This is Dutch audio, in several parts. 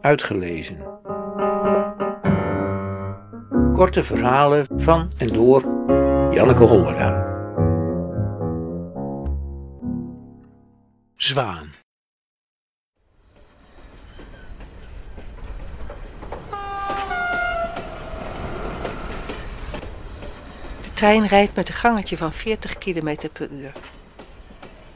Uitgelezen. Korte verhalen van en door Janneke Hollera. Zwaan. De trein rijdt met een gangetje van 40 km per uur.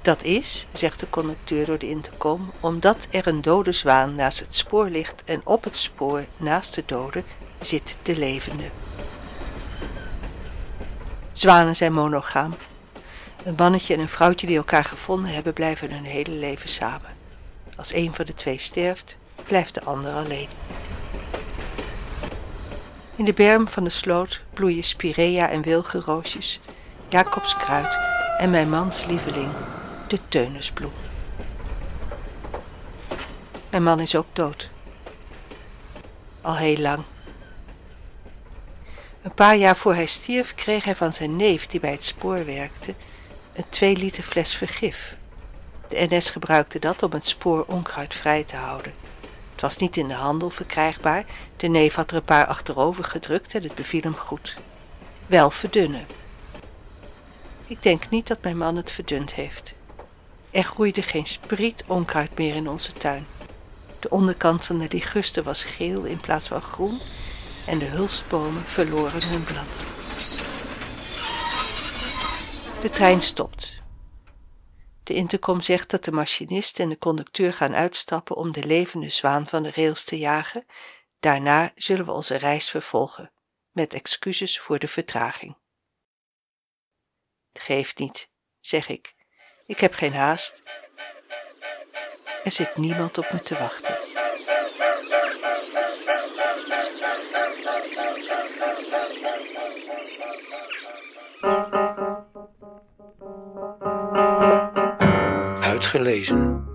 Dat is, zegt de conducteur door de intercom, omdat er een dode zwaan naast het spoor ligt en op het spoor naast de dode zit de levende. Zwanen zijn monogaam. Een mannetje en een vrouwtje die elkaar gevonden hebben, blijven hun hele leven samen. Als een van de twee sterft, blijft de ander alleen. In de berm van de sloot bloeien spirea en wilgenroosjes, Jacobskruid en mijn mans lieveling, de teunisbloem. Mijn man is ook dood. Al heel lang. Een paar jaar voor hij stierf kreeg hij van zijn neef, die bij het spoor werkte, een 2 liter fles vergif. De NS gebruikte dat om het spoor onkruidvrij te houden. Het was niet in de handel verkrijgbaar, de neef had er een paar achterover gedrukt en het beviel hem goed. Wel verdunnen. Ik denk niet dat mijn man het verdund heeft. Er groeide geen spriet onkruid meer in onze tuin. De onderkant van de liguste was geel in plaats van groen en de hulstbomen verloren hun blad. De trein stopt. De intercom zegt dat de machinist en de conducteur gaan uitstappen om de levende zwaan van de rails te jagen. Daarna zullen we onze reis vervolgen, met excuses voor de vertraging. Het geeft niet, zeg ik. Ik heb geen haast. Er zit niemand op me te wachten. Uitgelezen.